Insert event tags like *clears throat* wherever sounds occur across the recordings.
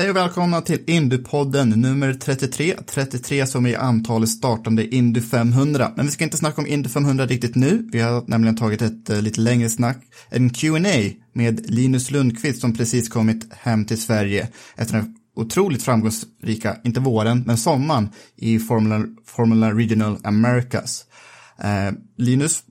Hej och välkomna till Indupodden nummer 33. 33 som är antalet startande Indy 500. Men vi ska inte snacka om Indy 500 riktigt nu. Vi har nämligen tagit ett uh, lite längre snack, en Q&A med Linus Lundqvist som precis kommit hem till Sverige efter den otroligt framgångsrika, inte våren, men sommaren i Formula, Formula Regional Americas. Uh, Linus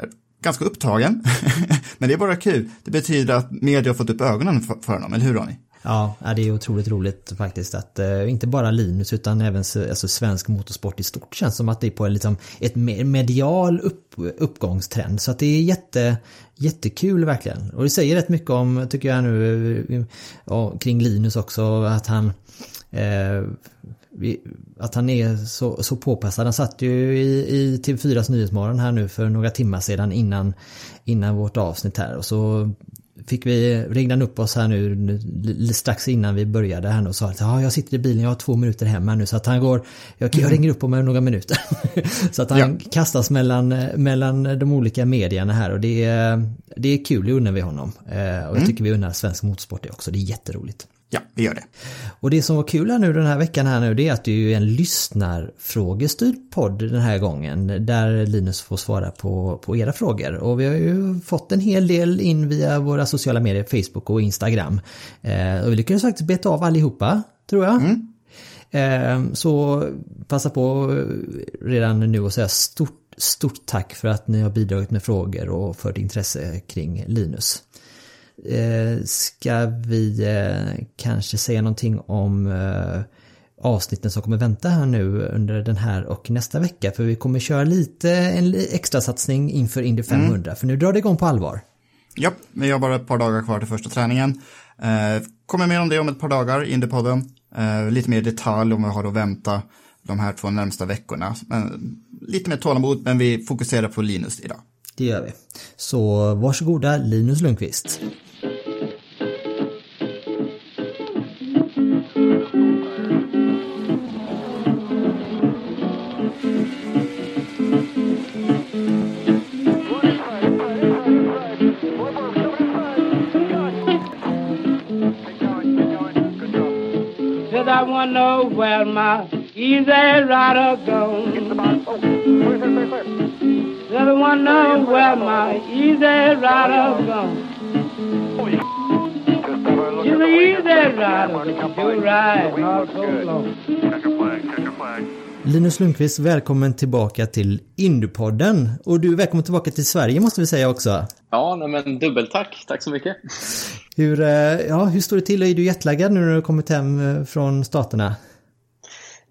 är ganska upptagen, *laughs* men det är bara kul. Det betyder att media har fått upp ögonen för, för honom, eller hur Ronny? Ja, det är otroligt roligt faktiskt att eh, inte bara Linus utan även alltså, svensk motorsport i stort känns som att det är på en, liksom, ett medial upp, uppgångstrend. Så att det är jätte, jättekul verkligen. Och det säger rätt mycket om, tycker jag nu, eh, kring Linus också, att han eh, att han är så, så påpassad. Han satt ju i, i TV4s Nyhetsmorgon här nu för några timmar sedan innan, innan vårt avsnitt här och så fick vi, ringde han upp oss här nu strax innan vi började här och sa att ja, jag sitter i bilen, jag har två minuter hem här nu så att han går, jag, jag ringer upp om några minuter. *laughs* så att han ja. kastas mellan, mellan de olika medierna här och det är, det är kul, det unnar vi honom. Och jag mm. tycker vi unnar svensk motorsport det också, det är jätteroligt. Ja, vi gör det. Och det som var kul här nu den här veckan här nu det är att det är en lyssnarfrågestyrd podd den här gången där Linus får svara på, på era frågor. Och vi har ju fått en hel del in via våra sociala medier, Facebook och Instagram. Eh, och vi lyckades faktiskt beta av allihopa, tror jag. Mm. Eh, så passa på redan nu och säga stort Stort tack för att ni har bidragit med frågor och fört intresse kring Linus. Eh, ska vi eh, kanske säga någonting om eh, avsnitten som kommer vänta här nu under den här och nästa vecka. För vi kommer köra lite en extra satsning inför Indy 500. Mm. För nu drar det igång på allvar. Ja, vi har bara ett par dagar kvar till första träningen. Kommer mer om det om ett par dagar, Indypodden. Eh, lite mer detalj om vad vi har att vänta de här två närmsta veckorna. Men, lite mer tålamod, men vi fokuserar på Linus idag. Det gör vi. Så varsågoda Linus Lundqvist. Where my easy rider goes. Never wanna know where my easy rider. She's an easy rider, she'll ride all so long. Linus Lundqvist, välkommen tillbaka till Indupodden. Och du är välkommen tillbaka till Sverige måste vi säga också. Ja, nej, men dubbeltack. Tack så mycket. Hur, eh, ja, hur står det till? Är du jetlaggad nu när du har kommit hem eh, från staterna?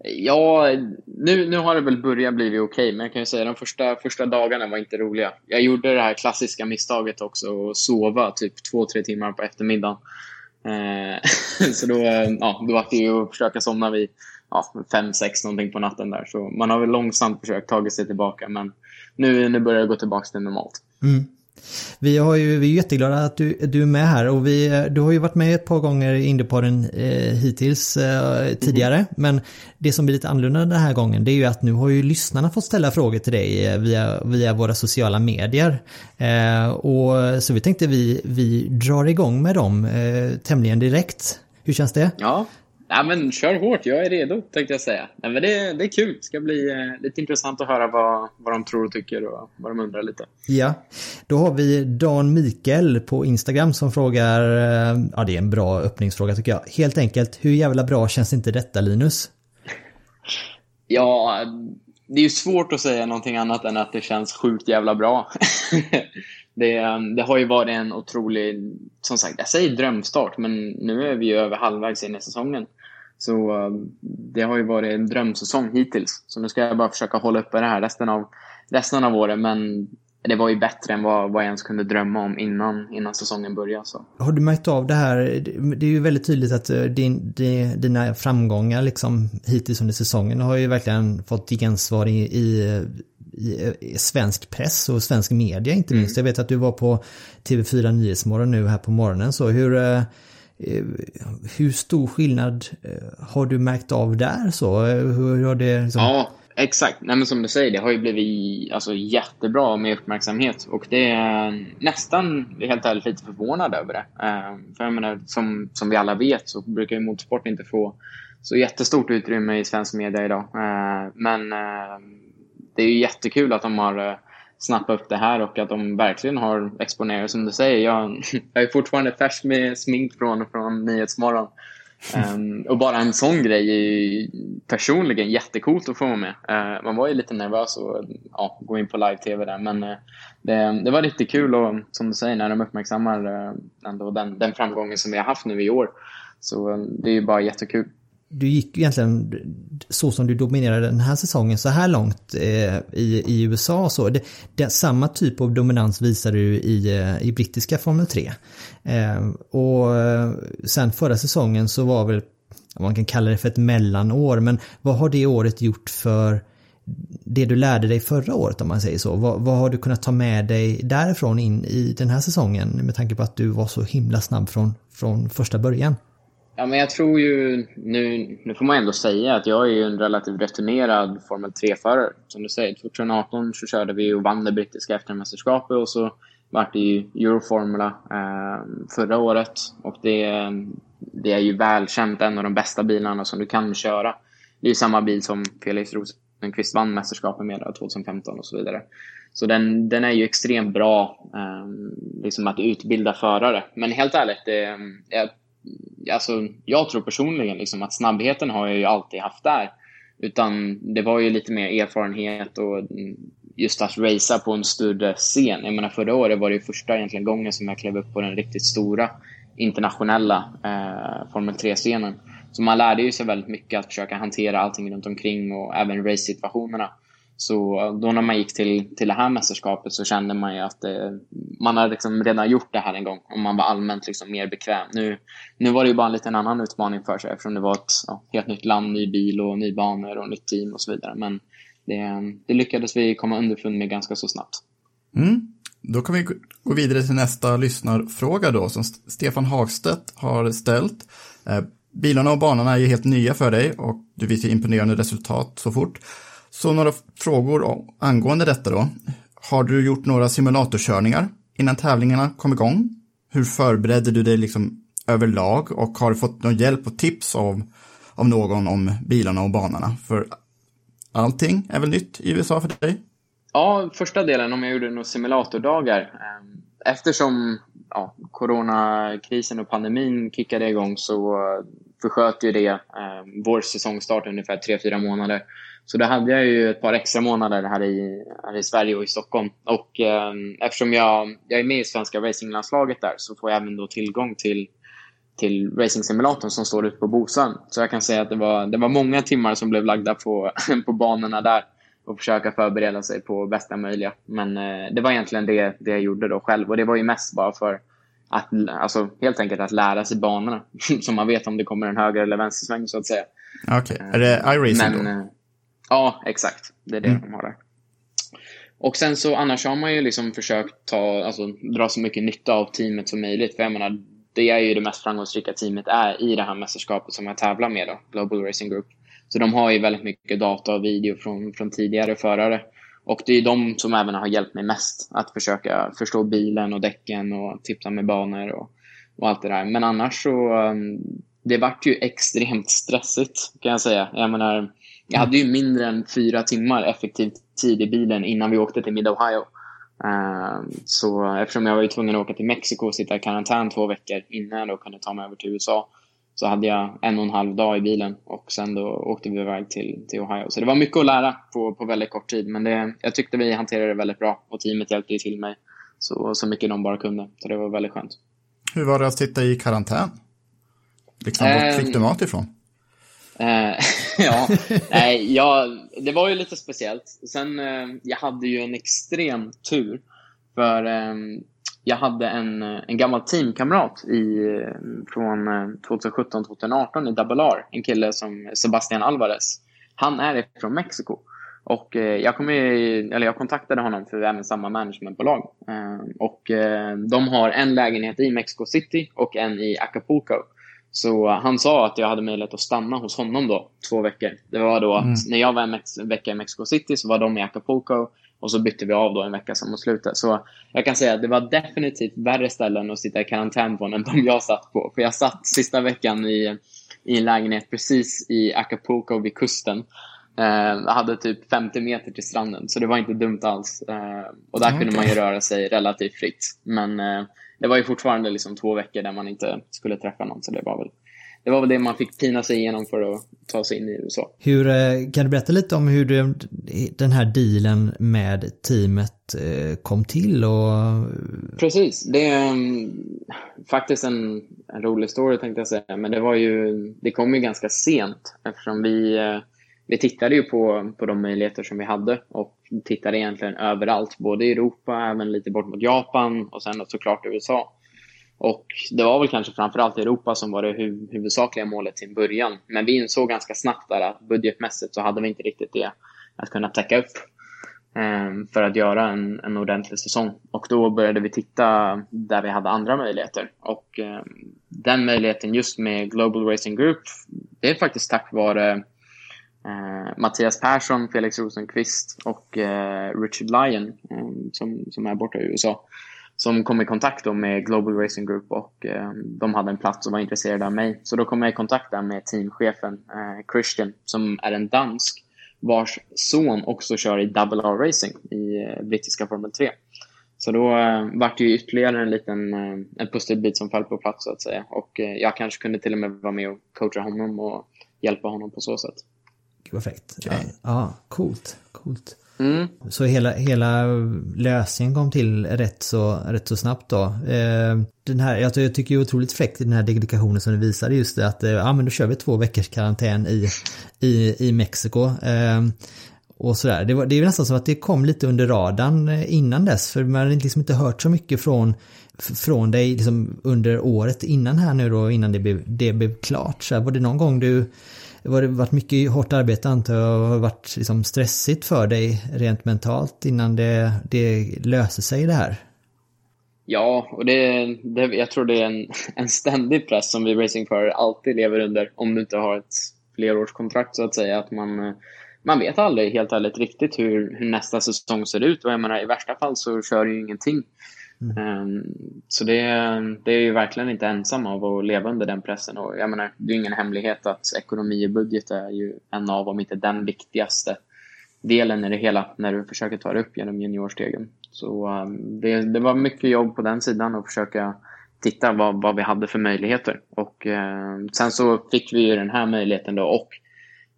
Ja, nu, nu har det väl börjat bli okej, okay, men jag kan ju säga att de första, första dagarna var inte roliga. Jag gjorde det här klassiska misstaget också, att sova typ två, tre timmar på eftermiddagen. Eh, *laughs* så då, eh, ja, då var det ju att försöka somna vid ja, fem, sex någonting på natten där. Så man har väl långsamt försökt ta sig tillbaka, men nu, nu börjar det gå tillbaka till normalt. Mm. Vi, har ju, vi är jätteglada att du, du är med här och vi, du har ju varit med ett par gånger i Indiepodden eh, hittills eh, tidigare. Mm. Men det som blir lite annorlunda den här gången det är ju att nu har ju lyssnarna fått ställa frågor till dig eh, via, via våra sociala medier. Eh, och, så vi tänkte vi, vi drar igång med dem eh, tämligen direkt. Hur känns det? Ja, Ja, men kör hårt, jag är redo tänkte jag säga. Nej, men det, det är kul, det ska bli eh, lite intressant att höra vad, vad de tror och tycker och vad de undrar lite. Ja, då har vi Dan Mikael på Instagram som frågar, eh, ja det är en bra öppningsfråga tycker jag. Helt enkelt, hur jävla bra känns inte detta Linus? ja, det är ju svårt att säga någonting annat än att det känns sjukt jävla bra. *laughs* det, eh, det, har ju varit en otrolig, som sagt, jag säger drömstart, men nu är vi ju över halvvägs in i säsongen. Så eh, det har ju varit en drömsäsong hittills. Så nu ska jag bara försöka hålla uppe det här resten av, resten av året. Men det var ju bättre än vad, vad jag ens kunde drömma om innan, innan säsongen började. Så. Har du märkt av det här? Det är ju väldigt tydligt att eh, din, dina framgångar liksom hittills under säsongen har ju verkligen fått gensvar i, i i svensk press och svensk media inte minst. Mm. Jag vet att du var på TV4 Nyhetsmorgon nu här på morgonen. Så hur, eh, hur stor skillnad eh, har du märkt av där? Så hur har det liksom... Ja, exakt. Nej, men som du säger, det har ju blivit alltså, jättebra med uppmärksamhet och det är nästan, helt ärligt, lite förvånad över det. Ehm, för jag menar, som, som vi alla vet så brukar ju motorsport inte få så jättestort utrymme i svensk media idag. Ehm, men ehm, det är ju jättekul att de har eh, snappat upp det här och att de verkligen har exponerat som du säger. Jag, *laughs* jag är fortfarande färsk med smink från, från Nyhetsmorgon. Um, och bara en sån grej är ju personligen jättekult att få vara med. Uh, man var ju lite nervös att ja, gå in på live-tv där, men uh, det, det, var riktigt kul och som du säger, när de uppmärksammar uh, ändå den, den framgången som vi har haft nu i år. Så eh, det är ju bara jättekul du gick egentligen så som du dominerade den här säsongen så här långt eh, i, i USA så. Det, det, samma typ av dominans visade du i, eh, i brittiska Formel 3. Eh, och eh, sen förra säsongen så var väl, man kan kalla det för ett mellanår, men vad har det året gjort för det du lärde dig förra året om man säger så? Vad, vad, har du kunnat ta med dig därifrån in i den här säsongen med tanke på att du var så himla snabb från, från första början? Ja, men jag tror ju, nu, nu får man ändå säga att jag är ju en relativt returnerad Formel 3-förare. Som du säger, 2018 så körde vi och vann det brittiska eftermästerskapet och så vart det ju Euroformula eh, förra året. Och det, det är ju välkänt en av de bästa bilarna som du kan köra. Det är ju samma bil som Felix Rosenqvist vann mästerskapet med 2015 och så vidare. Så den, den är ju extremt bra eh, liksom att utbilda förare. Men helt ärligt, det, ehm, jag alltså, jag tror personligen liksom att snabbheten har jag ju alltid haft där. Utan det var ju lite mer erfarenhet och just att racea på en större scen. Jag menar förra året var det första egentligen gången som jag klev upp på den riktigt stora internationella eh, Formel 3-scenen. Så man lärde ju sig väldigt mycket att försöka hantera allting runt omkring och även race-situationerna. Så då när man gick till, till det här mästerskapet så kände man ju att eh, man hade liksom redan gjort det här en gång och man var allmänt liksom mer bekväm. Nu, nu var det ju bara en liten annan utmaning för sig eftersom det var ett ja, helt nytt land, ny bil och ny banor och nytt team och så vidare. Men det, det lyckades vi komma underfund med ganska så snabbt. Mm. Då kan vi gå vidare till nästa lyssnarfråga då som Stefan Hagstedt har ställt. Eh, bilarna och banorna är ju helt nya för dig och du visar imponerande resultat så fort. Så några frågor angående detta då. Har du gjort några simulatorkörningar innan tävlingarna kom igång? Hur förberedde du dig liksom överlag och har du fått någon hjälp och tips av, av någon om bilarna och banorna? För allting är väl nytt i USA för dig? Ja, första delen om jag gjorde några simulatordagar. Ehm, eftersom ja, coronakrisen och pandemin kickade igång så försköt ju det eh, vår säsongstart ungefär 3-4 månader. Så då hade jag ju ett par extra månader här i, här i Sverige och i Stockholm. Och eh, eftersom jag, jag är med i svenska racinglandslaget där så får jag även då tillgång till, till racingsimulatorn som står ute på Bosön. Så jag kan säga att det var, det var många timmar som blev lagda på, *laughs* på banorna där och försöka förbereda sig på bästa möjliga. Men eh, det var egentligen det, det jag gjorde då själv och det var ju mest bara för att alltså, helt enkelt att lära sig banorna. *laughs* så man vet om det kommer en höger eller vänstersväng så att säga. Okej, okay. är det iRacing då? Ja, exakt. Det är det mm. de har där. Och sen så annars har man ju liksom försökt ta, alltså, dra så mycket nytta av teamet som möjligt. För jag menar, det är ju det mest framgångsrika teamet är i det här mästerskapet som jag tävlar med, då, Global Racing Group. Så de har ju väldigt mycket data och video från, från tidigare förare. Och det är de som även har hjälpt mig mest att försöka förstå bilen och däcken och tipsa med banor och, och allt det där. Men annars så, um, det vart ju extremt stressigt kan jag säga. Jag menar, jag hade ju mindre än fyra timmar effektiv tid i bilen innan vi åkte till Mid-Ohio. Uh, så eftersom jag var tvungen att åka till Mexiko och sitta i karantän två veckor innan jag då kunde ta mig över till USA så hade jag en och en halv dag i bilen och sen då åkte vi iväg till, till Ohio. Så det var mycket att lära på, på väldigt kort tid men det, jag tyckte vi hanterade det väldigt bra och teamet hjälpte ju till mig så, så mycket de bara kunde. Så det var väldigt skönt. Hur var det att sitta i karantän? Liksom, vart fick du mat ifrån? Eh, *laughs* ja, nej, jag, det var ju lite speciellt. Sen, uh, jag hade ju en extrem tur För eh, jag hade en, eh, en gammal teamkamrat i, från 2017-2018 i Double R. En kille som Sebastian Alvarez. Han är från Mexiko. Och eh, jag, kom i, eller jag kontaktade honom för vi är med samma managementbolag. Eh, och eh, de har en lägenhet i Mexico City och en i Acapulco. Så han sa att jag hade möjlighet att stanna hos honom då, två veckor. Det var då att mm. när jag var en, vecka i Mexico City så var de i Acapulco och så bytte vi av då en vecka som mot slutet. Så jag kan säga att det var definitivt värre ställen att sitta i karantän på än de jag satt på. För jag satt sista veckan i, i en lägenhet precis i Acapulco vid kusten. Eh, hade typ 50 meter till stranden, så det var inte dumt alls. Eh, och där okay. kunde man ju röra sig relativt fritt. Men eh, det var ju fortfarande liksom två veckor där man inte skulle träffa någon, så det var väl det var väl det man fick pina sig igenom för att ta sig in i USA. Hur, eh, kan du berätta lite om hur du, den här dealen med teamet eh, kom till? Och... Precis, det är um, faktiskt en, en, rolig story tänkte jag säga. Men det var ju, det kom ju ganska sent eftersom vi uh, vi tittade ju på, på de möjligheter som vi hade och tittade egentligen överallt, både i Europa, även lite bort mot Japan och sen såklart USA. Och det var väl kanske framförallt Europa som var det hu huvudsakliga målet till början. Men vi insåg ganska snabbt där att budgetmässigt så hade vi inte riktigt det att kunna täcka upp eh, för att göra en, en ordentlig säsong. Och då började vi titta där vi hade andra möjligheter. Och eh, den möjligheten just med Global Racing Group, det är faktiskt tack vare eh, Mattias Persson, Felix Rosenqvist och eh, Richard Lyon eh, som, som är borta i USA. Som kom i kontakt med Global Racing Group och eh, de hade en plats och var intresserade av mig. Så då kom jag i kontakt med teamchefen eh, Christian som är en dansk vars son också kör i Double R Racing i eh, brittiska Formel 3. Så då eh, vart det ju ytterligare en liten eh, en pusselbit som föll på plats så att säga. Och eh, jag kanske kunde till och med vara med och coacha honom och hjälpa honom på så sätt. Perfekt. Okay. Ja, ja, coolt. coolt. Mm. Så hela, hela lösningen kom till rätt så, rätt så snabbt då. Eh, den här, jag, jag tycker det är otroligt fräckt i den här dedikationen som du visade just det att eh, ja men då kör vi två veckors karantän i, i, i Mexiko. Eh, och sådär. Det, var, det är nästan som att det kom lite under radarn innan dess för man hade liksom inte hört så mycket från från dig liksom under året innan här nu då innan det blev, det blev klart. Så här, var det någon gång du det har varit mycket hårt arbete antar jag och varit liksom stressigt för dig rent mentalt innan det, det löser sig det här? Ja, och det, det, jag tror det är en, *laughs* en ständig press som vi racingförare alltid lever under om du inte har ett flerårskontrakt så att säga. Att man, eh, man vet aldrig helt ärligt riktigt hur, hur nästa säsong ser ut och jag menar i värsta fall så kör du ju ingenting. Mm. Ehm, så det, det är ju verkligen inte ensam av att leva under den pressen. Och jag menar, det är ingen hemlighet att ekonomi och budget är ju en av, om inte den viktigaste delen i det hela när du försöker ta dig upp genom juniorstegen. Så ehm, det, det var mycket jobb på den sidan och försöka titta vad, vad vi hade för möjligheter. Och eh, sen så fick vi ju den här möjligheten då och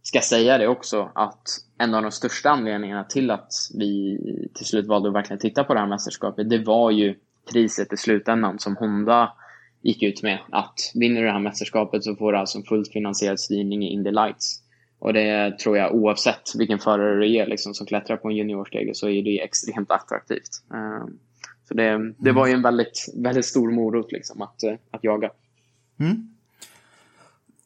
ska säga det också att en av de största anledningarna till att vi till slut valde att verkligen titta på det här mästerskapet, det var ju priset i slutändan som Honda gick ut med. Att vinner du det här mästerskapet så får du alltså en fullt finansierad styrning i Indy Lights. Och det tror jag oavsett vilken förare du är liksom, som klättrar på en juniorstege så är det extremt attraktivt. Ehm, så det, det var ju en väldigt, väldigt stor morot liksom, att, eh, att jaga. Mm.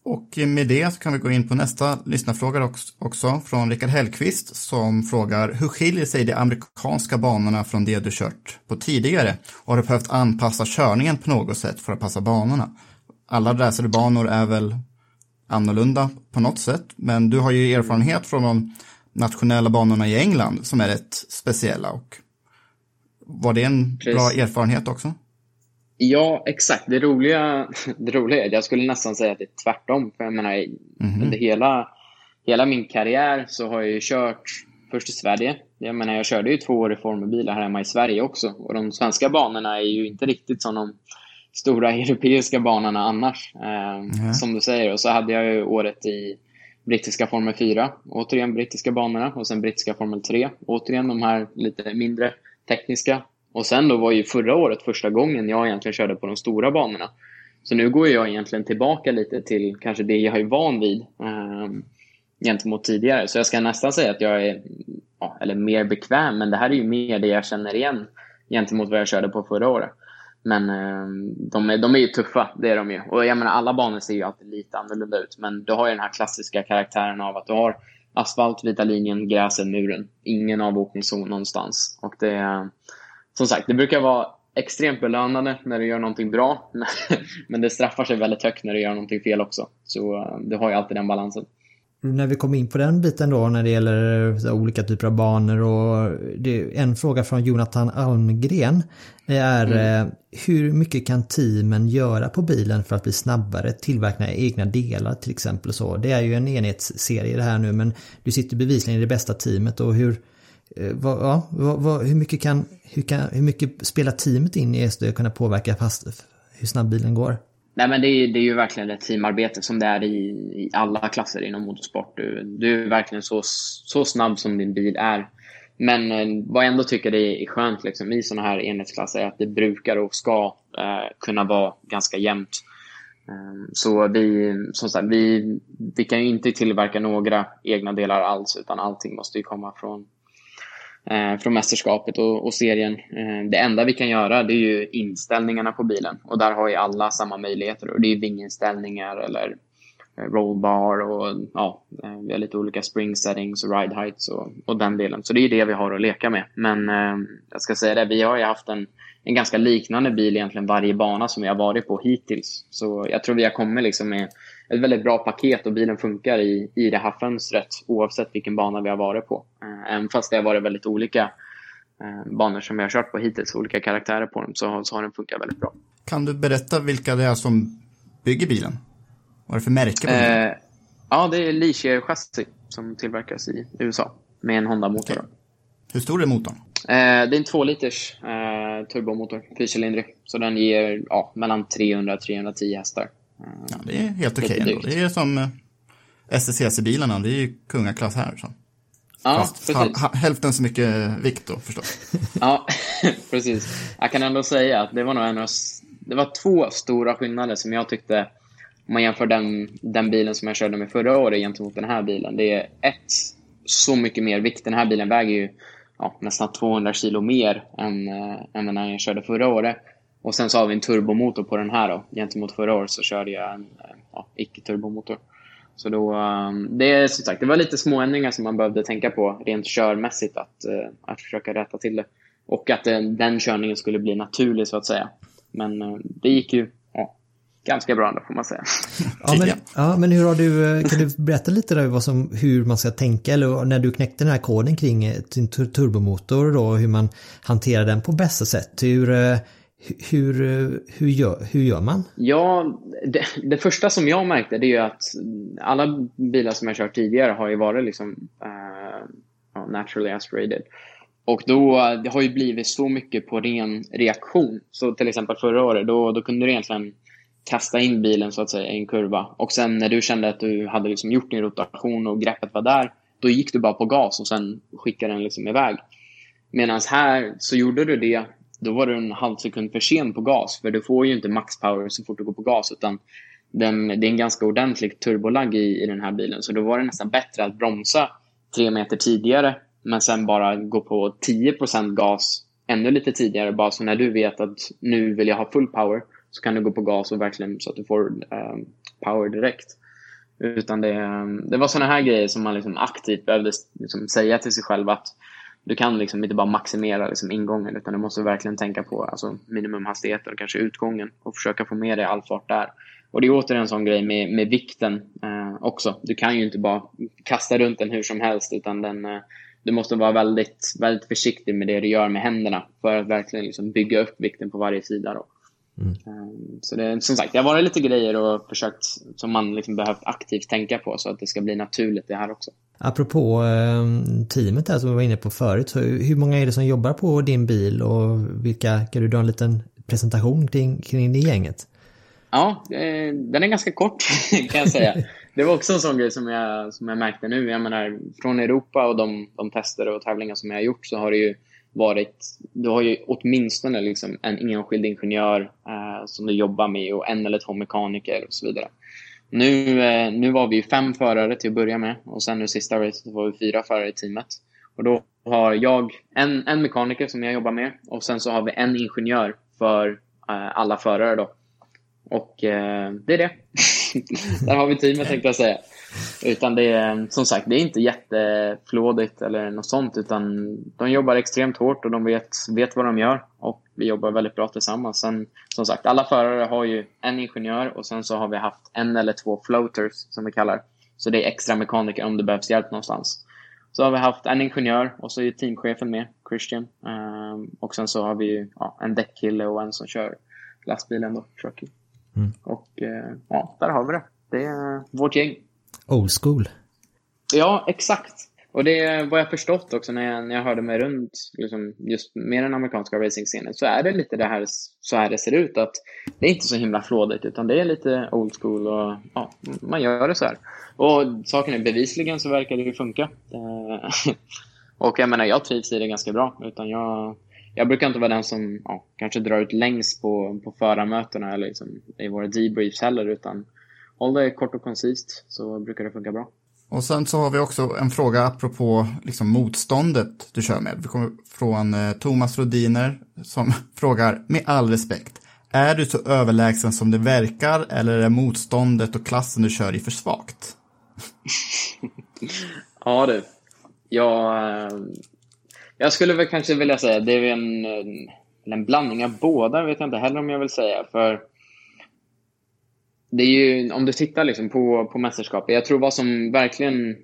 Och med det så kan vi gå in på nästa lyssnarfråga också från Rickard Hellqvist som frågar hur skiljer sig de amerikanska banorna från det du kört på tidigare? Och har du behövt anpassa körningen på något sätt för att passa banorna? Alla racerbanor är väl annorlunda på något sätt, men du har ju erfarenhet från de nationella banorna i England som är rätt speciella. Och var det en Precis. bra erfarenhet också? Ja, exakt. Det roliga, *laughs* det roliga är att jag skulle nästan säga att det är tvärtom. För jag menar, mm -hmm. under hela, hela min karriär så har jag ju kört först i Sverige. Jag menar, jag körde ju två år i formelbilar här hemma i Sverige också. Och de svenska banorna är ju inte riktigt som de stora *laughs* europeiska banorna annars. Eh, mm. Som du säger. Och så hade jag ju året i brittiska Formel 4. Återigen brittiska banorna. Och sen brittiska Formel 3. Återigen de här lite mindre tekniska. Och sen då var ju förra året första gången jag egentligen körde på de stora banorna. Så nu går jag egentligen tillbaka lite till kanske det jag är van vid eh, gentemot tidigare. Så jag ska nästan säga att jag är, ja, eller mer bekväm, men det här är ju mer det jag känner igen gentemot vad jag körde på förra året. Men eh, de, är, de är ju tuffa, det är de ju. Och jag menar, alla banor ser ju alltid lite annorlunda ut. Men du har ju den här klassiska karaktären av att du har asfalt, vita linjen, gräset, muren. Ingen avåkningszon någonstans. Och det, som sagt, det brukar vara extremt belönande när du gör någonting bra. *laughs* Men det straffar sig väldigt högt när du gör någonting fel också. Så eh, du har ju alltid den balansen. När vi kommer in på den biten då när det gäller olika typer av banor och är en fråga från Jonathan Almgren är mm. Eh, hur mycket kan teamen göra på bilen för att bli snabbare, tillverka egna delar till exempel så. Det är ju en enhetsserie det här nu men du sitter bevisligen i det bästa teamet och hur, eh, Eh, vad, ja, vad, hur mycket kan, hur kan, hur mycket spelar teamet in i SD att kunna påverka fast hur snabb bilen går? Nej, men det är, det är ju verkligen ett teamarbete som det är i, i alla klasser inom motorsport. Du, du är verkligen så, så snabb som din bil är. Men eh, vad jag ändå tycker är skönt liksom, i sådana här enhetsklasser är att det brukar och ska eh, kunna vara ganska jämnt. Eh, så vi, som sagt, vi, vi kan ju inte tillverka några egna delar alls utan allting måste ju komma från, Eh, från mästerskapet och, och serien. Eh, det enda vi kan göra det är ju inställningarna på bilen och där har ju alla samma möjligheter. Och det är vinginställningar eller eh, rollbar och ja, vi har lite olika spring settings och ride heights och, och den delen. Så det är det vi har att leka med. Men eh, jag ska säga det, vi har ju haft en, en ganska liknande bil egentligen varje bana som vi har varit på hittills. Så jag tror vi har kommit liksom med ett väldigt bra paket och bilen funkar i, i det här fönstret oavsett vilken bana vi har varit på. Eh, även fast det har varit väldigt olika eh, banor som vi har kört på hittills, olika karaktärer på dem, så, så har den funkat väldigt bra. Kan du berätta vilka det är som bygger bilen? Vad är det för märke på den? Eh, ja, det är Ligier chassi som tillverkas i USA med en Honda-motor. Okay. Hur stor är motorn? Eh, det är en 2 liters eh, turbomotor, fyrcylindrig. Så den ger ja, mellan 300 310 hästar. Ja, det är helt okej okay. Det är som eh, STCC-bilarna, det är ju kungaklass här. Så. Ja, Fast ha, hälften så mycket vikt då förstås. *laughs* ja, *laughs* precis. Jag kan ändå säga att det var nog en av, det var två stora skillnader som jag tyckte, om man jämför den, den bilen som jag körde med förra året gentemot den här bilen. Det är ett, så mycket mer vikt. Den här bilen väger ju ja, nästan 200 kilo mer än, äh, än den jag körde förra året. Och sen så har vi en turbomotor på den här då. Gentemot förra året så körde jag en eh, ja, icke-turbomotor. Så då, ehm, det är som sagt, det var lite små ändringar som man behövde tänka på rent körmässigt att, eh, att försöka rätta till det. Och att den, den körningen skulle bli naturlig så att säga. Men det gick ju ja, ganska bra ändå får man säga. *laughs* Ja men, ja, men hur har du, kan du berätta lite där vad som, hur man ska tänka eller när du knäckte den här koden kring din turbomotor då, hur man hanterar den på bästa sätt. Hur, hur, hur, gör, hur gör man? Ja, det, det, första som jag märkte det är ju att alla bilar som jag kört tidigare har ju varit liksom uh, naturally aspirated. Och då, det har ju blivit så mycket på ren reaktion. Så till exempel förra året, då, då kunde du egentligen kasta in bilen så att säga i en kurva. Och sen när du kände att du hade liksom gjort din rotation och greppet var där, då gick du bara på gas och sen skickade den liksom iväg. Medan här så gjorde du det då var du en halv sekund för sen på gas. För du får ju inte max power så fort du går på gas. Utan den, det är en ganska ordentlig turbolagg i, i den här bilen. Så då var det nästan bättre att bromsa tre meter tidigare. Men sen bara gå på 10% gas ännu lite tidigare. Bara så när du vet att nu vill jag ha full power. Så kan du gå på gas och verkligen så att du får um, power direkt. Utan det, det var sådana här grejer som man liksom aktivt behövde liksom säga till sig själv att du kan liksom inte bara maximera liksom ingången utan du måste verkligen tänka på alltså minimumhastigheter och kanske utgången och försöka få med dig all fart där. Och det är åter en sån grej med, med vikten eh, också. Du kan ju inte bara kasta runt den hur som helst utan den, eh, du måste vara väldigt, väldigt försiktig med det du gör med händerna för att verkligen liksom bygga upp vikten på varje sida. Då. Mm. Eh, så det är som sagt, det har varit lite grejer och försökt som man liksom behövt aktivt tänka på så att det ska bli naturligt det här också. Apropå eh, teamet där som vi var inne på förut, så hur många är det som jobbar på din bil och vilka, kan du dra en liten presentation kring, kring det gänget? Ja, eh, den är ganska kort *laughs* kan jag säga. Det var också en sån grej som jag, som jag märkte nu. Jag menar, från Europa och de, de tester och tävlingar som jag har gjort så har det ju varit, du har ju åtminstone liksom en enskild ingenjör eh, som du jobbar med och en eller två mekaniker och så vidare. Nu, eh, nu var vi fem förare till att börja med och sen nu sista racet var vi fyra förare i teamet. Och då har jag en, en mekaniker som jag jobbar med och sen så har vi en ingenjör för eh, alla förare då. Och eh, det är det. *laughs* Där har vi teamet tänkte jag säga. Utan det är som sagt, det är inte jätteflådigt eller något sånt utan de jobbar extremt hårt och de vet, vet vad de gör och vi jobbar väldigt bra tillsammans. Sen som sagt, alla förare har ju en ingenjör och sen så har vi haft en eller två floaters som vi kallar. Så det är extra mekaniker om det behövs hjälp någonstans. Så har vi haft en ingenjör och så är teamchefen med, Christian. Um, och sen så har vi ja, en däckkille och en som kör lastbilen då, trucky. Mm. Och uh, ja, där har vi det. Det är vårt gäng. Old school. Ja, exakt. Och det är vad jag förstått också när jag, när jag hörde mig runt liksom, just med den amerikanska racingscenen så är det lite det här så här det ser ut. att Det är inte så himla flådigt utan det är lite old school och ja, man gör det så här. Och saken är bevisligen så verkar det ju funka. Eh, *laughs* och jag menar, jag trivs i det ganska bra. Utan jag, jag brukar inte vara den som ja, kanske drar ut längst på, på förarmötena eller liksom, i våra debriefs heller. Utan håll det kort och koncist så brukar det funka bra. Och sen så har vi också en fråga apropå liksom motståndet du kör med. Vi kommer från eh, Thomas Rodiner som *laughs* frågar, med all respekt, är du så överlägsen som det verkar eller är motståndet och klassen du kör i för svagt? *laughs* ja du, jag, eh, jag skulle väl kanske vilja säga det är en, en blandning av båda, vet jag inte heller om jag vill säga. För det är ju, om du tittar liksom på, på mästerskapet, jag tror vad som verkligen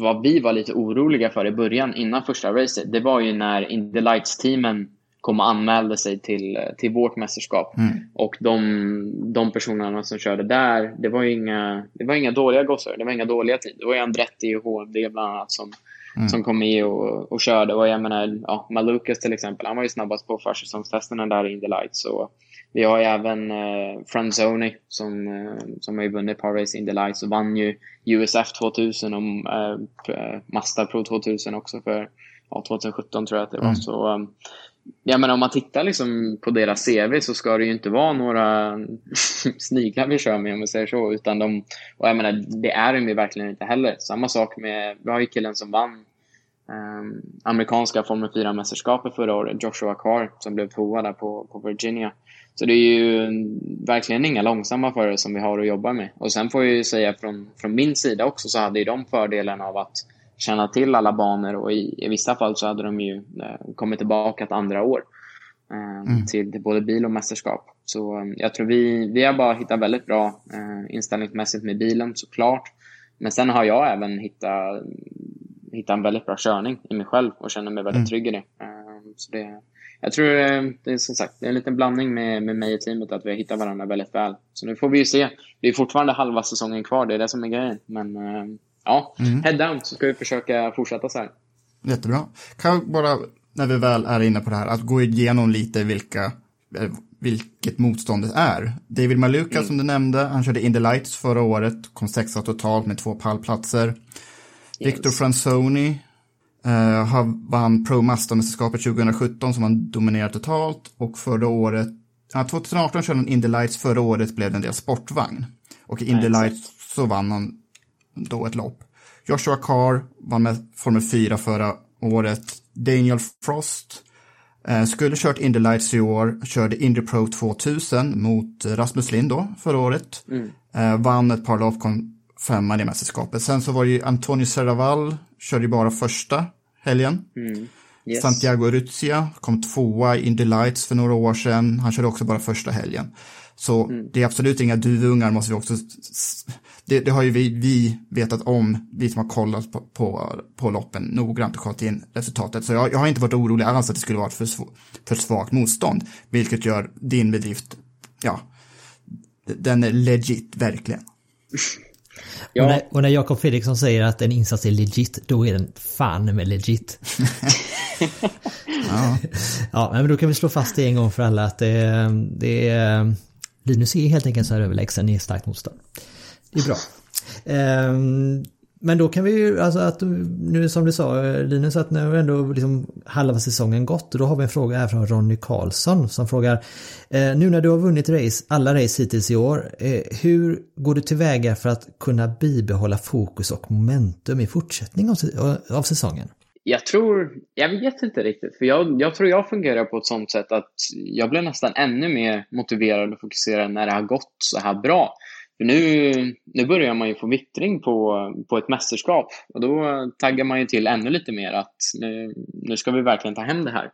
vad vi var lite oroliga för i början, innan första racet, det var ju när Indy Lights-teamen kom och anmälde sig till, till vårt mästerskap. Mm. Och de, de personerna som körde där, det var ju inga, det var inga dåliga gossar, det var inga dåliga tider. Det var ju Andretti och HMD bland annat som, mm. som kom med och, och körde. Och jag menar, ja, Malukas till exempel, han var ju snabbast på försäsongstesterna där i Indy Lights. Och, vi har ju även eh, Franzoni som, eh, som har ju vunnit Par Race Indy Lights och vann ju USF 2000 och eh, Mazda Pro 2000 också för ja, 2017 tror jag att det var. Mm. Så, um, jag menar om man tittar liksom på deras CV så ska det ju inte vara några *laughs* sniglar vi kör med om vi säger så. Utan de, och jag menar, det är de ju verkligen inte heller. Samma sak med, vi har ju killen som vann um, amerikanska Formel 4-mästerskapet förra året, Joshua Carr, som blev tvåa där på, på Virginia. Så det är ju verkligen inga långsamma förare som vi har att jobba med. Och sen får jag ju säga från, från min sida också så hade ju de fördelen av att känna till alla banor och i, i vissa fall så hade de ju eh, kommit tillbaka ett andra år eh, mm. till, både bil och mästerskap. Så eh, jag tror vi, vi har bara hittat väldigt bra eh, inställningsmässigt med bilen såklart. Men sen har jag även hittat, hittat en väldigt bra körning i mig själv och känner mig väldigt mm. trygg i det. Eh, så det jag tror eh, det är som sagt det är en liten blandning med, med mig och teamet att vi har hittat varandra väldigt väl. Så nu får vi ju se. Det är fortfarande halva säsongen kvar, det är det som är grejen. Men eh, ja, mm. head down så ska vi försöka fortsätta så här. Jättebra. Kan bara, när vi väl är inne på det här, att gå igenom lite vilka, eh, vilket motståndet är. David Maluka mm. som du nämnde, han körde Indy Lights förra året, kom sexa totalt med två pallplatser. Yes. Victor Franzoni Uh, vann Pro Mazda-mästerskapet 2017 som han dominerade totalt och förra året, ja, 2018 körde han Indy Lights, förra året blev det en del sportvagn. Och i Indy Lights så vann han då ett lopp. Joshua Carr vann med Formel 4 förra året. Daniel Frost uh, skulle kört Indy Lights i år, körde Indy Pro 2000 mot Rasmus Lind då förra året. Mm. Uh, vann ett par lopp, kom femma i mästerskapet. Sen så var det ju Antonio Serraval körde ju bara första helgen. Mm. Yes. Santiago Ruzia kom tvåa i Indy Lights för några år sedan. Han körde också bara första helgen. Så mm. det är absolut inga duvungar måste vi också... Det, det har ju vi, vi vetat om, vi som har kollat på, på, på loppen noggrant och kollat in resultatet. Så jag, jag har inte varit orolig alls att det skulle vara för, för svagt motstånd. Vilket gör din bedrift, ja, den är legit verkligen. *laughs* Ja. Och när, och när Jakob Fredriksson säger att en insats är legit, då är den fan med legit. *laughs* ja. ja, men då kan vi slå fast det en gång för alla att det, det är Linus är helt enkelt så här överlägsen i starkt motstånd. Det är bra. Um, men då kan vi ju, alltså att nu som du sa Linus, att nu ändå liksom halva säsongen gått. Då har vi en fråga här från Ronny Karlsson som frågar eh, Nu när du har vunnit race, alla race hittills i år, eh, hur går du tillväga för att kunna bibehålla fokus och momentum i fortsättning av, av säsongen? Jag tror, jag vet inte riktigt, för jag, jag tror jag fungerar på ett sånt sätt att jag blir nästan ännu mer motiverad och fokuserad när det har gått så här bra. För nu, nu börjar man ju få vittring på, på ett mästerskap och då taggar man ju till ännu lite mer att nu, nu ska vi verkligen ta hem det här.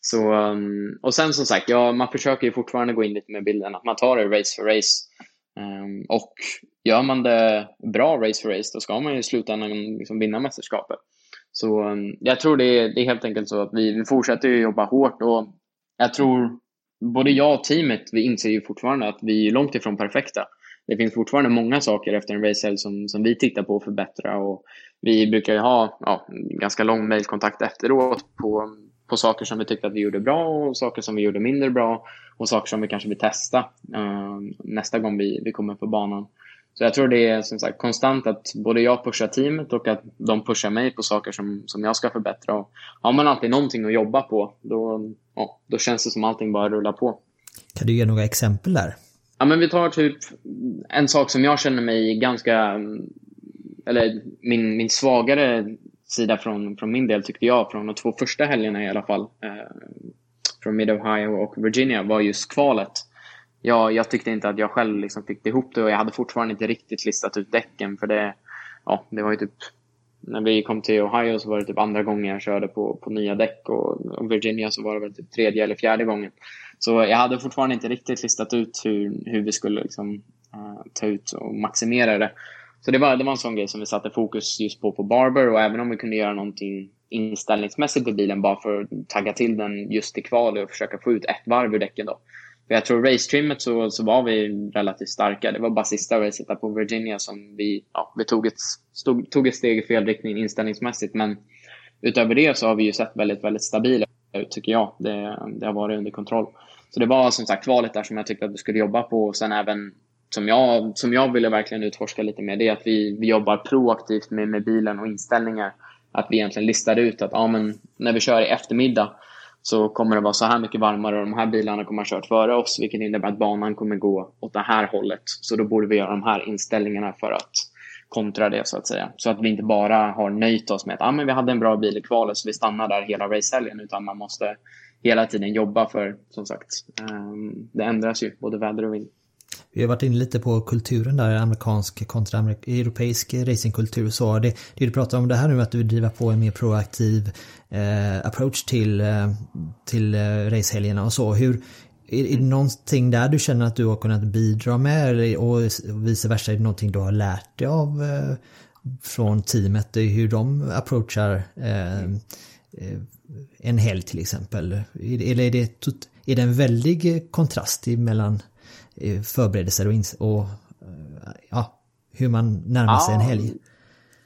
Så, um, och sen som sagt, ja, man försöker ju fortfarande gå in lite med bilden att man tar det race för race. Um, och gör man det bra race för race, då ska man ju i slutändan liksom vinna mästerskapet. Så um, jag tror det är, det är helt enkelt så att vi, vi fortsätter jobba hårt och jag tror både jag och teamet, vi inser ju fortfarande att vi är långt ifrån perfekta. Det finns fortfarande många saker efter en racehelg som, som vi tittar på att förbättra och vi brukar ju ha ja, ganska lång mejlkontakt efteråt på på saker som vi tyckte att vi gjorde bra och saker som vi gjorde mindre bra och saker som vi kanske vill testa eh, nästa gång vi, vi kommer på banan. Så jag tror det är som sagt konstant att både jag pushar teamet och att de pushar mig på saker som, som jag ska förbättra. Och har man alltid någonting att jobba på, då, ja, då känns det som allting bara rullar på. Kan du ge några exempel där? Ja, men vi tar typ en sak som jag känner mig ganska, eller min, min svagare sida från, från min del tyckte jag, från de två första helgerna i alla fall, eh, från Mid-Ohio och Virginia, var just kvalet. Jag, jag tyckte inte att jag själv liksom fick ihop det och jag hade fortfarande inte riktigt listat ut däcken för det, ja, det var ju typ när vi kom till Ohio så var det typ andra gången jag körde på, på nya däck och, och Virginia så var det väl typ tredje eller fjärde gången. Så jag hade fortfarande inte riktigt listat ut hur, hur vi skulle liksom, uh, ta ut och maximera det. Så det var, det var en sån grej som vi satte fokus just på på Barber och även om vi kunde göra någonting inställningsmässigt på bilen bara för att tagga till den just i kvalet och försöka få ut ett varv ur däcken då. För jag tror racetrimmet så, så var vi relativt starka. Det var bara sista racet där på Virginia som vi, ja, vi tog, ett, stod, tog ett steg i fel riktning inställningsmässigt. Men utöver det så har vi ju sett väldigt, väldigt stabila ut tycker jag. Det, det har varit under kontroll. Så det var som sagt kvalet där som jag tyckte att vi skulle jobba på och sen även som jag, som jag ville verkligen utforska lite mer, det är att vi, vi jobbar proaktivt med, med bilen och inställningar. Att vi egentligen listar ut att ja, men när vi kör i eftermiddag så kommer det vara så här mycket varmare och de här bilarna kommer ha kört före oss, vilket innebär att banan kommer gå åt det här hållet. Så då borde vi göra de här inställningarna för att kontra det så att säga. Så att vi inte bara har nöjt oss med att ah, men vi hade en bra bil i kvalet så vi stannar där hela racehelgen, utan man måste hela tiden jobba för, som sagt, um, det ändras ju, både väder och vind. Vi har varit inne lite på kulturen där, amerikansk kontra europeisk racingkultur. Så det, det du pratar om det här nu att du driver på en mer proaktiv eh, approach till, eh, till eh, racehelgerna och så. Hur, är, är det någonting där du känner att du har kunnat bidra med och vice versa? Är det någonting du har lärt dig av eh, från teamet? Hur de approachar eh, eh, en helg till exempel? Eller är det, är det en väldig kontrast mellan förberedelser och, och eh, ja, hur man närmar sig en helg.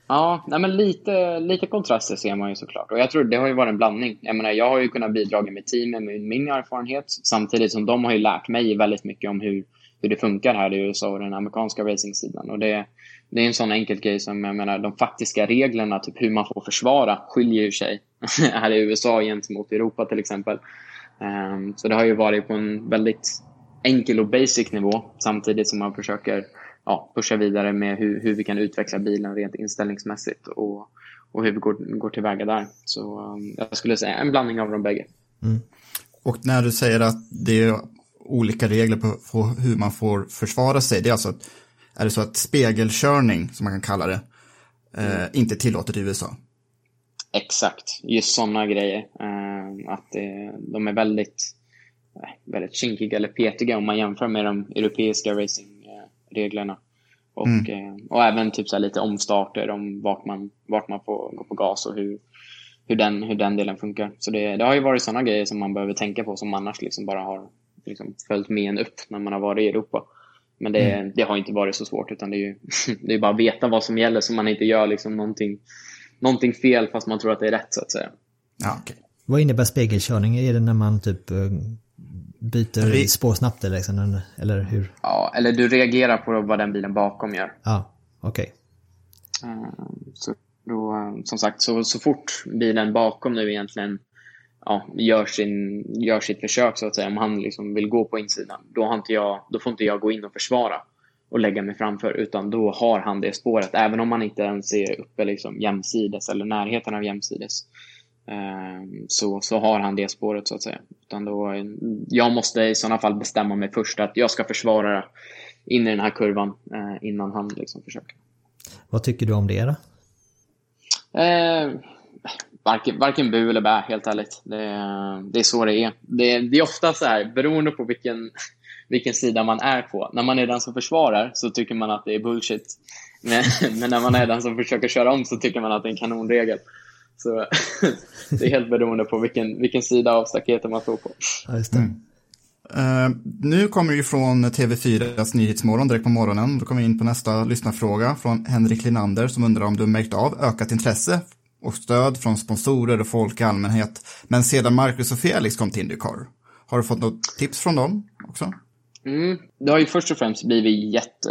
Ja, nej men lite, lite kontraster ser man ju såklart. Och jag tror det har ju varit en blandning. Jag menar, jag har ju kunnat bidra med teamet med min erfarenhet samtidigt som de har ju lärt mig väldigt mycket om hur, hur det funkar här i USA och den amerikanska racingsidan. Och det, det är en sån enkel grej som, jag menar, de faktiska reglerna, typ hur man får försvara, skiljer ju sig *laughs* här i USA gentemot Europa till exempel. Um, så det har ju varit på en väldigt enkel och basic nivå samtidigt som man försöker ja, pusha vidare med hur, hur vi kan utveckla bilen rent inställningsmässigt och, och hur vi går, går tillväga där. Så um, jag skulle säga en blandning av de bägge. Mm. Och när du säger att det är olika regler på, hur man får försvara sig, det är alltså att, är det så att spegelkörning, som man kan kalla det, eh, mm. inte tillåtet i USA? Exakt, just sådana grejer. Eh, att det, de är väldigt väldigt kinkiga eller petiga om man jämför med de europeiska racingreglerna. Och, mm. Eh, och även typ så lite omstarter om vart man, vart man får gå på gas och hur, hur, den, hur den delen funkar. Så det, det har ju varit sådana grejer som man behöver tänka på som annars liksom bara har liksom följt med en upp när man har varit i Europa. Men det, mm. det har inte varit så svårt utan det är ju *laughs* det är bara att veta vad som gäller så man inte gör liksom någonting, någonting fel fast man tror att det är rätt så att säga. Ja, okay. Vad innebär spegelkörning? Är det när man typ eh, byter Re spår snabbt eller, liksom, eller hur? Ja, eller du reagerar på vad den bilen bakom gör. Ja, okej. Okay. Eh, så då, som sagt, så, så fort bilen bakom nu egentligen ja, gör, sin, gör sitt försök så att säga, om han liksom vill gå på insidan, då, har inte jag, då får inte jag gå in och försvara. och lägga mig framför, utan då har han det spåret, även om man inte ens är uppe liksom jämsides eller närheten av jämsides. Ehm, så, så har han det spåret så att säga. Utan då, jag måste i sådana fall bestämma mig först att jag ska försvara in i den här kurvan eh, innan han liksom försöker. Vad tycker du om det då? Eh, varken, varken bu eller bä, helt ärligt. Det, det är så det är. Det, det är ofta så här, beroende på vilken, vilken sida man är på. När man är den som försvarar så tycker man att det är bullshit. Men, *laughs* men när man är den som försöker köra om så tycker man att det är en kanonregel. Så *laughs* det är helt beroende på vilken, vilken sida av staketet man står på. Ja, just det. Uh, nu kommer vi från TV4s Nyhetsmorgon direkt på morgonen. Då kommer vi in på nästa lyssnarfråga från Henrik Linander som undrar om du märkt av ökat intresse och stöd från sponsorer och folk i allmänhet. Men sedan Marcus och Felix kom till Indycar, har du fått något tips från dem också? Mm, det har ju först och främst blivit jätte,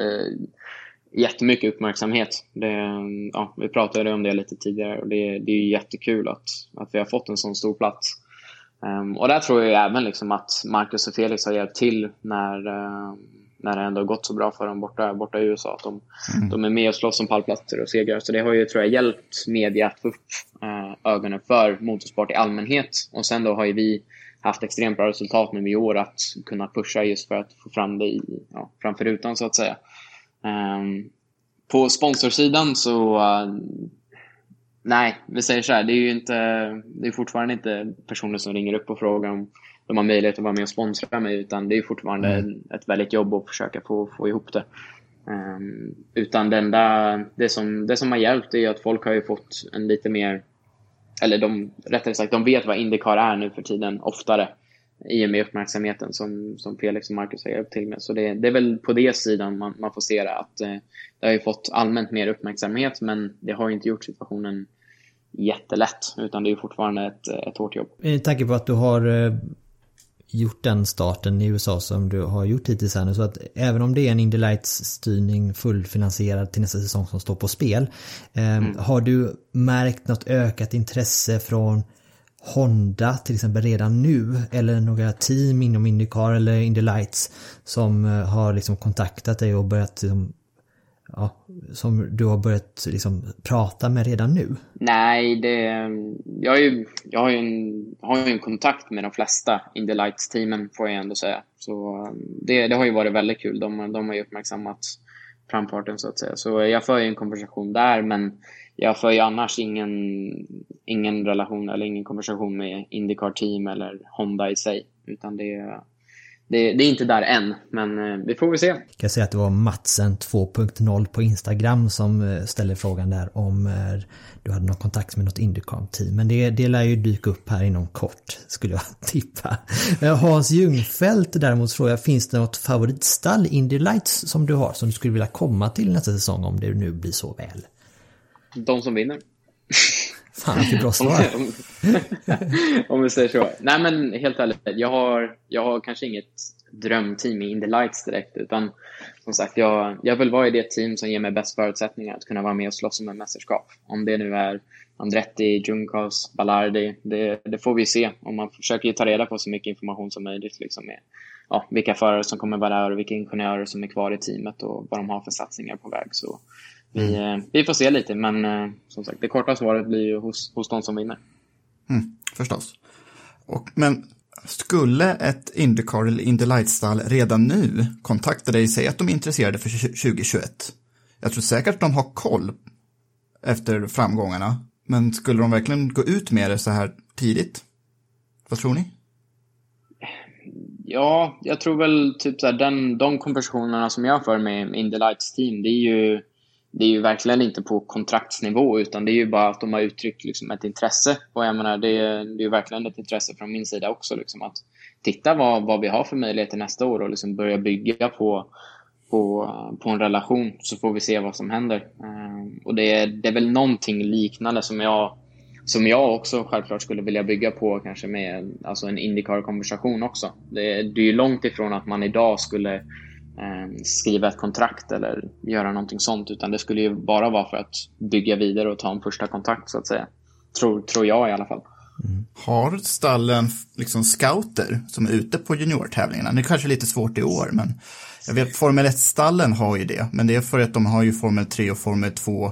jättemycket uppmärksamhet. Det, ja, vi pratade om det lite tidigare och det, det är jättekul att, att vi har fått en sån stor plats. Um, och där tror jag även liksom att Marcus och Felix har hjälpt till när, uh, när det ändå har gått så bra för dem borta, borta i USA. Att de, mm. de är med och slåss om pallplatser och segrar. Så det har ju, tror jag, hjälpt media att få upp uh, ögonen för motorsport i allmänhet. Och sen då har ju vi haft extremt bra resultat nu i år att kunna pusha just för att få fram det i, ja, framför rutan så att säga. Um, på sponsorsidan så uh, Nej, vi säger så här. Det är ju inte, det är fortfarande inte personer som ringer upp och frågar om de har möjlighet att vara med och sponsra mig, utan det är fortfarande mm. ett väldigt jobb att försöka få, få ihop det. Um, utan det enda, det som, det som har hjälpt är att folk har ju fått en lite mer, eller de, rättare sagt, de vet vad Indycar är nu för tiden oftare i och med uppmärksamheten som, som Felix och Marcus har hjälpt till med. Så det, det är väl på det sidan man, man får se det, att eh, det har ju fått allmänt mer uppmärksamhet, men det har inte gjort situationen jättelätt, utan det är fortfarande ett, ett hårt jobb. Med tanke på att du har eh, gjort den starten i USA som du har gjort hittills här nu, så att även om det är en Indy Lights-styrning fullfinansierad till nästa säsong som står på spel, eh, mm. har du märkt något ökat intresse från Honda till exempel redan nu eller några team inom Indycar eller Indy Lights som eh, har liksom kontaktat dig och börjat liksom, ja, som du har börjat liksom prata med redan nu? Nej, det, jag, har ju, jag har ju en, har ju en kontakt med de flesta Indy Lights-teamen får jag ändå säga. Så um, det, det har ju varit väldigt kul. De, de har ju uppmärksammat framfarten så att säga. Så jag för ju en konversation där men jag för ju annars ingen, ingen relation eller ingen konversation med Indycar Team eller Honda i sig. Utan det, det, det är inte där än, men eh, vi får väl se. Jag kan säga att det var Matsen 2.0 på Instagram som eh, ställde frågan där om eh, du hade någon kontakt med något Indycar-team. Men det, det lär ju dyka upp här inom kort, skulle jag *laughs* tippa. Hans Ljungfelt däremot frågar, finns det något favoritstall Indy Lights som du har som du skulle vilja komma till nästa säsong om det nu blir så väl? De som vinner. Fan vilket bra svar. *laughs* om vi säger så. Nej men helt ärligt, jag har, jag har kanske inget drömteam i Indy Lights direkt, utan som sagt, jag, jag vill vara i det team som ger mig bäst förutsättningar att kunna vara med och slåss om ett mästerskap. Om det nu är Andretti, Juncos, Ballardi, det, det, får vi se. Och man försöker ju ta reda på så mycket information som möjligt liksom med ja, vilka förare som kommer vara där och vilka ingenjörer som är kvar i teamet och vad de har för satsningar på väg. Så vi, mm. Eh, vi får se lite, men eh, som sagt, det korta svaret blir ju hos, hos de som vinner. Mm, förstås. Och, men skulle ett Indycar eller Indy Light-stall redan nu kontakta dig och säga att de är intresserade för 2021? Jag tror säkert att de har koll efter framgångarna, men skulle de verkligen gå ut med det så här tidigt? Vad tror ni? Ja, jag tror väl typ så här, den, de konversationerna som jag för med Indy Lights team, det är ju det är ju verkligen inte på kontraktsnivå utan det är ju bara att de har uttryckt liksom ett intresse. Och jag menar, det är, det är ju verkligen ett intresse från min sida också. Liksom, att titta vad, vad vi har för möjligheter nästa år och liksom börja bygga på, på, på en relation så får vi se vad som händer. Ehm, och det är, det är väl någonting liknande som jag, som jag också självklart skulle vilja bygga på kanske med alltså en Indycar-konversation också. Det, det är ju långt ifrån att man idag skulle skriva ett kontrakt eller göra någonting sånt. Utan det skulle ju bara vara för att bygga vidare och ta en första kontakt så att säga. Tror, tror jag i alla fall. Mm. Har stallen liksom scouter som är ute på juniortävlingarna? Det är kanske lite svårt i år, men jag vet Formel 1-stallen har ju det, men det är för att de har ju Formel 3 och Formel 2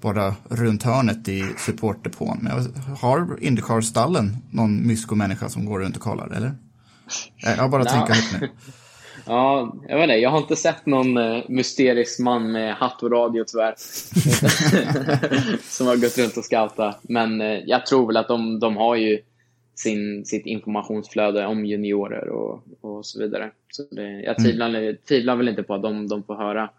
bara runt hörnet i supportdepån. Men har Indycar-stallen någon mysko-människa som går runt och kollar, eller? Jag bara tänker högt nu. *laughs* Ja, jag vet inte. Jag har inte sett någon uh, mysterisk man med hatt och radio tyvärr. *laughs* som har gått runt och scoutat. Men uh, jag tror väl att de, de har ju sin, sitt informationsflöde om juniorer och, och så vidare. Så det, jag mm. tvivlar, mm. tvivlar väl inte på att de, de får höra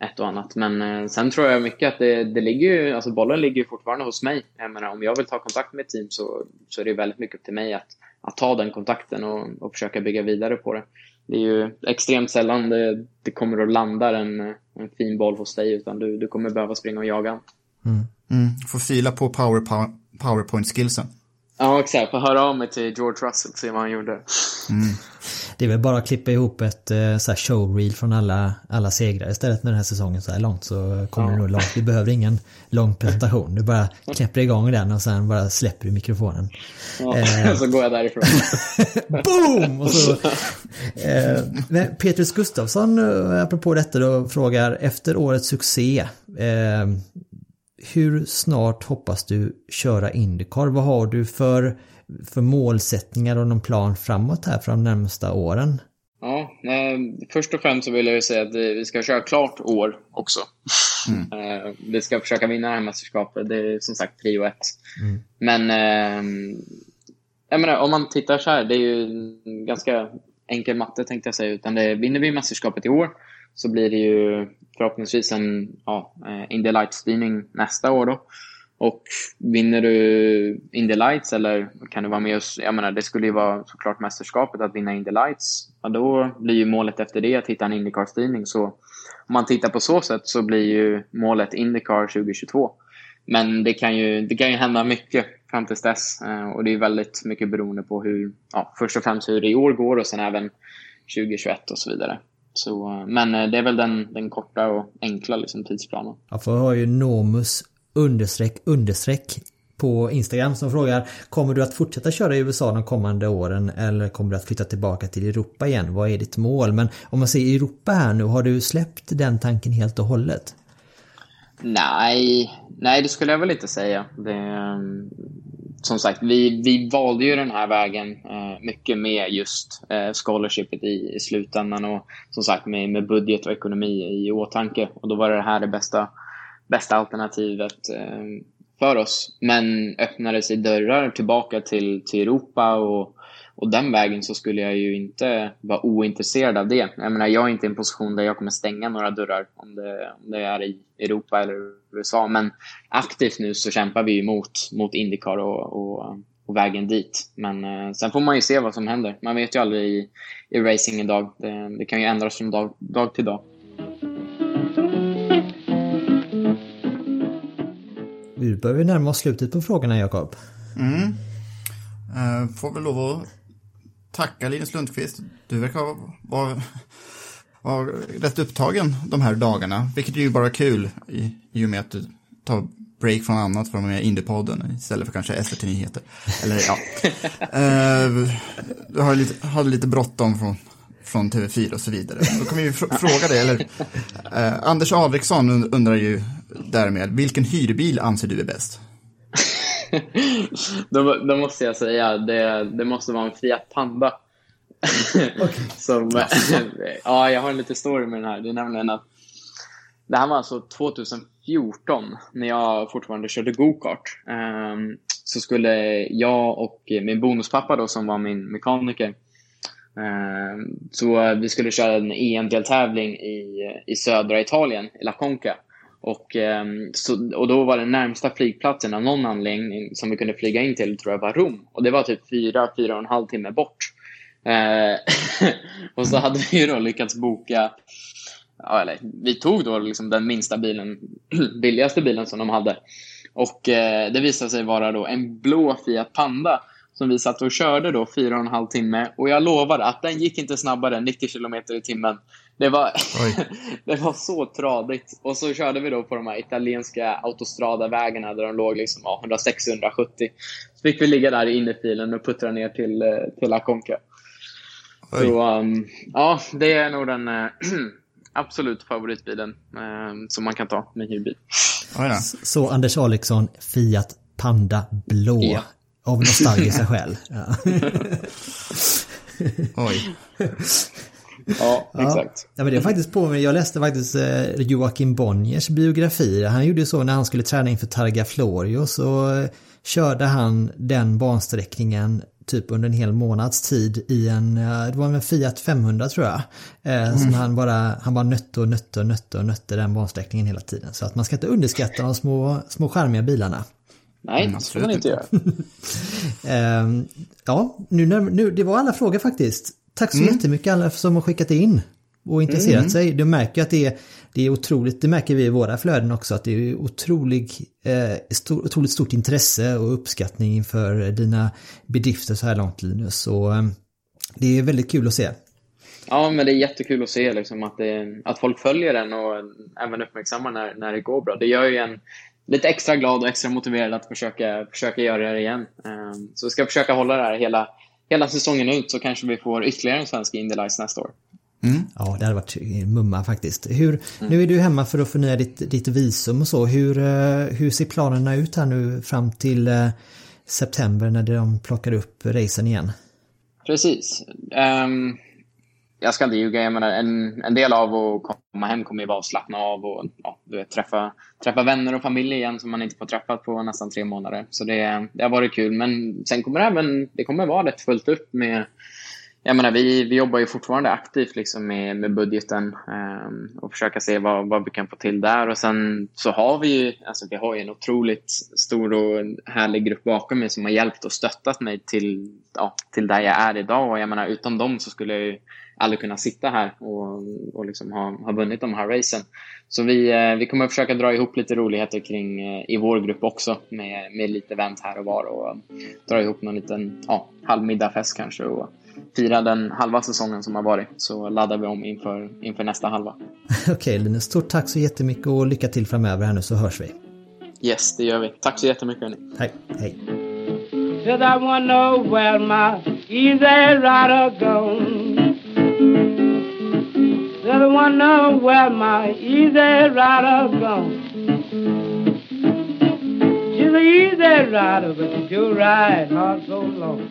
ett och annat. Men uh, sen tror jag mycket att det, det ligger ju, alltså bollen ligger ju fortfarande hos mig. Jag menar, om jag vill ta kontakt med ett team så, så är det väldigt mycket upp till mig att, att ta den kontakten och, och försöka bygga vidare på det det är ju extremt sällan det, det kommer att landa en, en fin boll hos dig, utan du, du kommer behöva springa och jaga. Mm. Mm. Får fila på power, powerpoint-skillsen. Ja, exakt. Får höra av mig till George Russell se vad han gjorde. Mm. Det är väl bara att klippa ihop ett eh, så här showreel från alla, alla segrar istället med den här säsongen så här långt så kommer ja. du nog långt. Du behöver ingen lång presentation. Du bara knäpper igång den och sen bara släpper du mikrofonen. Ja, eh, *laughs* så går jag därifrån. *laughs* Boom! Och så, eh, Petrus Gustafsson, eh, apropå detta då, frågar efter årets succé eh, hur snart hoppas du köra Indycar? Vad har du för för målsättningar och någon plan framåt här för de närmsta åren? Ja, eh, först och främst så vill jag ju säga att vi ska köra klart år också. Mm. *laughs* Eh, vi ska försöka vinna det här mästerskapet. Det är som sagt prio ett. Mm. Men eh, jag menar, om man tittar så här, det är ju ganska enkel matte tänkte jag säga. Utan det, vinner vi mästerskapet i år så blir det ju förhoppningsvis en ja, eh, Indy Lights-styrning nästa år. Då. Och vinner du Indy Lights eller kan du vara med och... Jag menar, det skulle ju vara såklart mästerskapet att vinna Indy Lights. Ja, då blir ju målet efter det att hitta en Indycar-styrning. Så om man tittar på så sätt så blir ju målet Indycar 2022. Men det kan ju, det kan ju hända mycket fram tills dess. Eh, och det är väldigt mycket beroende på hur, ja, först och främst hur det i år går och sen även 2021 och så vidare. Så, eh, men eh, det är väl den, den korta och enkla liksom, tidsplanen. Ja, för har ju Nomus understreck understreck på Instagram som frågar Kommer du att fortsätta köra i USA de kommande åren eller kommer du att flytta tillbaka till Europa igen? Vad är ditt mål? Men om man säger Europa här nu, har du släppt den tanken helt och hållet? Nej, nej det skulle jag väl inte säga. Det, som sagt, vi, vi valde ju den här vägen eh, mycket med just eh, scholarshipet i, i slutändan och som sagt med, med budget och ekonomi i åtanke. Och då var det här det bästa bästa alternativet eh, för oss. Men öppnade sig dörrar tillbaka till, till Europa och, och den vägen så skulle jag ju inte vara ointresserad av det. Jag menar, jag är inte i en position där jag kommer stänga några dörrar om det, om det är i Europa eller USA. Men aktivt nu så kämpar vi mot, mot Indycar och, och, och vägen dit. Men eh, sen får man ju se vad som händer. Man vet ju aldrig i, i racing idag. Det, det kan ju ändras från dag, dag till dag. Nu börjar vi närma oss slutet på frågorna, Jakob. Mm. Uh, får väl lov att tacka Linus Lundqvist. Du verkar vara, vara rätt upptagen de här dagarna, vilket är ju bara kul i, i och med att du tar break från annat för att vara med i Indiepodden istället för kanske SVT Nyheter. Eller ja. uh, *laughs* du har lite, hade lite bråttom från, från TV4 och så vidare. Då kan vi ju *laughs* fråga dig, eller uh, Anders Alriksson undrar ju därmed, vilken hyrbil anser du är bäst? Då, då, måste jag säga, det, det måste vara en Fiat Panda. okay. *laughs* Som, ja, jag har en liten story med den här. Det är nämligen att det här var alltså 2014 när jag fortfarande körde go-kart. Um, så skulle jag och min bonuspappa då som var min mekaniker um, så vi skulle köra en EM-deltävling i, i södra Italien, i La Conca. Och, ehm, så, och då var den närmsta flygplatsen av någon anledning som vi kunde flyga in till tror jag var Rom. Och det var typ fyra, fyra och en halv timme bort. Eh, *laughs* och så hade vi då lyckats boka, ja, eller vi tog då liksom den minsta bilen, *clears throat* billigaste bilen som de hade. Och eh, det visade sig vara då en blå Fiat Panda som vi satt och körde då fyra och en halv timme. Och jag lovar att den gick inte snabbare än 90 kilometer i timmen. Det var, *laughs* det var så tradigt. Och så körde vi då på de här italienska autostradavägarna där de låg liksom, ja, 160-170. Så fick vi ligga där i innerfilen och puttra ner till, eh, till Aconca. Så um, ja, det är nog den äh, *clears throat* absolut favoritbilen äh, som man kan ta med hyrbil. Så Anders Alexson, Fiat Panda blå. Ja. Av nostalgiska *laughs* skäl. Ja. Oj. *laughs* Ja, exakt. Ja, men det är faktiskt på mig. Jag läste faktiskt eh, Joakim Bonniers biografi. Han gjorde så när han skulle träna inför Targa Florio så eh, körde han den bansträckningen typ under en hel månads tid i en, det var en Fiat 500 tror jag. Mm. Som han bara, han bara nötte och nötte och nötte och nötte den bansträckningen hela tiden. Så att man ska inte underskatta de små, små skärmiga bilarna. Nej, mm, det ska man inte göra. um, *laughs* ja, nu, nu, det var alla frågor faktiskt. Tack så mm. jättemycket alla som har skickat in och intresserat mm. sig. Du märker att det är, det är otroligt, det märker vi i våra flöden också, att det är otrolig, eh, stor, otroligt stort intresse och uppskattning inför dina bedrifter så här långt Linus. Och, eh, det är väldigt kul att se. Ja, men det är jättekul att se liksom, att, det, att folk följer den och även uppmärksammar när, när det går bra. Det gör ju en lite extra glad och extra motiverad att försöka, försöka göra det igen. Eh, så vi ska försöka hålla det här hela, hela säsongen ut så kanske vi får ytterligare en svensk Indy Lights nästa år. Mm. Ja, det hade varit mumma faktiskt. Hur, mm. Nu är du hemma för att förnya ditt, ditt visum och så. Hur, eh, hur ser planerna ut här nu fram till eh, september när de plockar upp racen igen? Precis. Um, jag ska inte ljuga. Jag menar, en, en del av att komma hem kommer ju vara att slappna av och ja, du vet, träffa, träffa vänner och familj igen som man inte får träffa på nästan tre månader. Så det, det har varit kul. Men sen kommer det även det kommer vara rätt fullt upp med jag menar, vi, vi jobbar ju fortfarande aktivt liksom med, med budgeten um, och försöka se vad, vad vi kan få till där. Och sen så har vi ju alltså vi har ju en otroligt stor och härlig grupp bakom mig som har hjälpt och stöttat mig till, ja, till där jag är idag. Och jag menar, utan dem så skulle jag ju aldrig kunna sitta här och, och liksom ha, ha vunnit de här racen. Så vi, eh, vi kommer att försöka dra ihop lite roligheter kring, eh, i vår grupp också med, med lite event här och var och dra ihop någon liten ja, halvmiddagfest kanske och fira den halva säsongen som har varit. Så laddar vi om inför, inför nästa halva. *laughs* Okej okay, Linus, stort tack så jättemycket och lycka till framöver här nu så hörs vi. Yes, det gör vi. Tack så jättemycket hörni. Hej. Hej. Cause I wanna know where my easy rider gone. Cause I wanna know where my easy rider gone. She's an easy rider, but she do ride hard so long.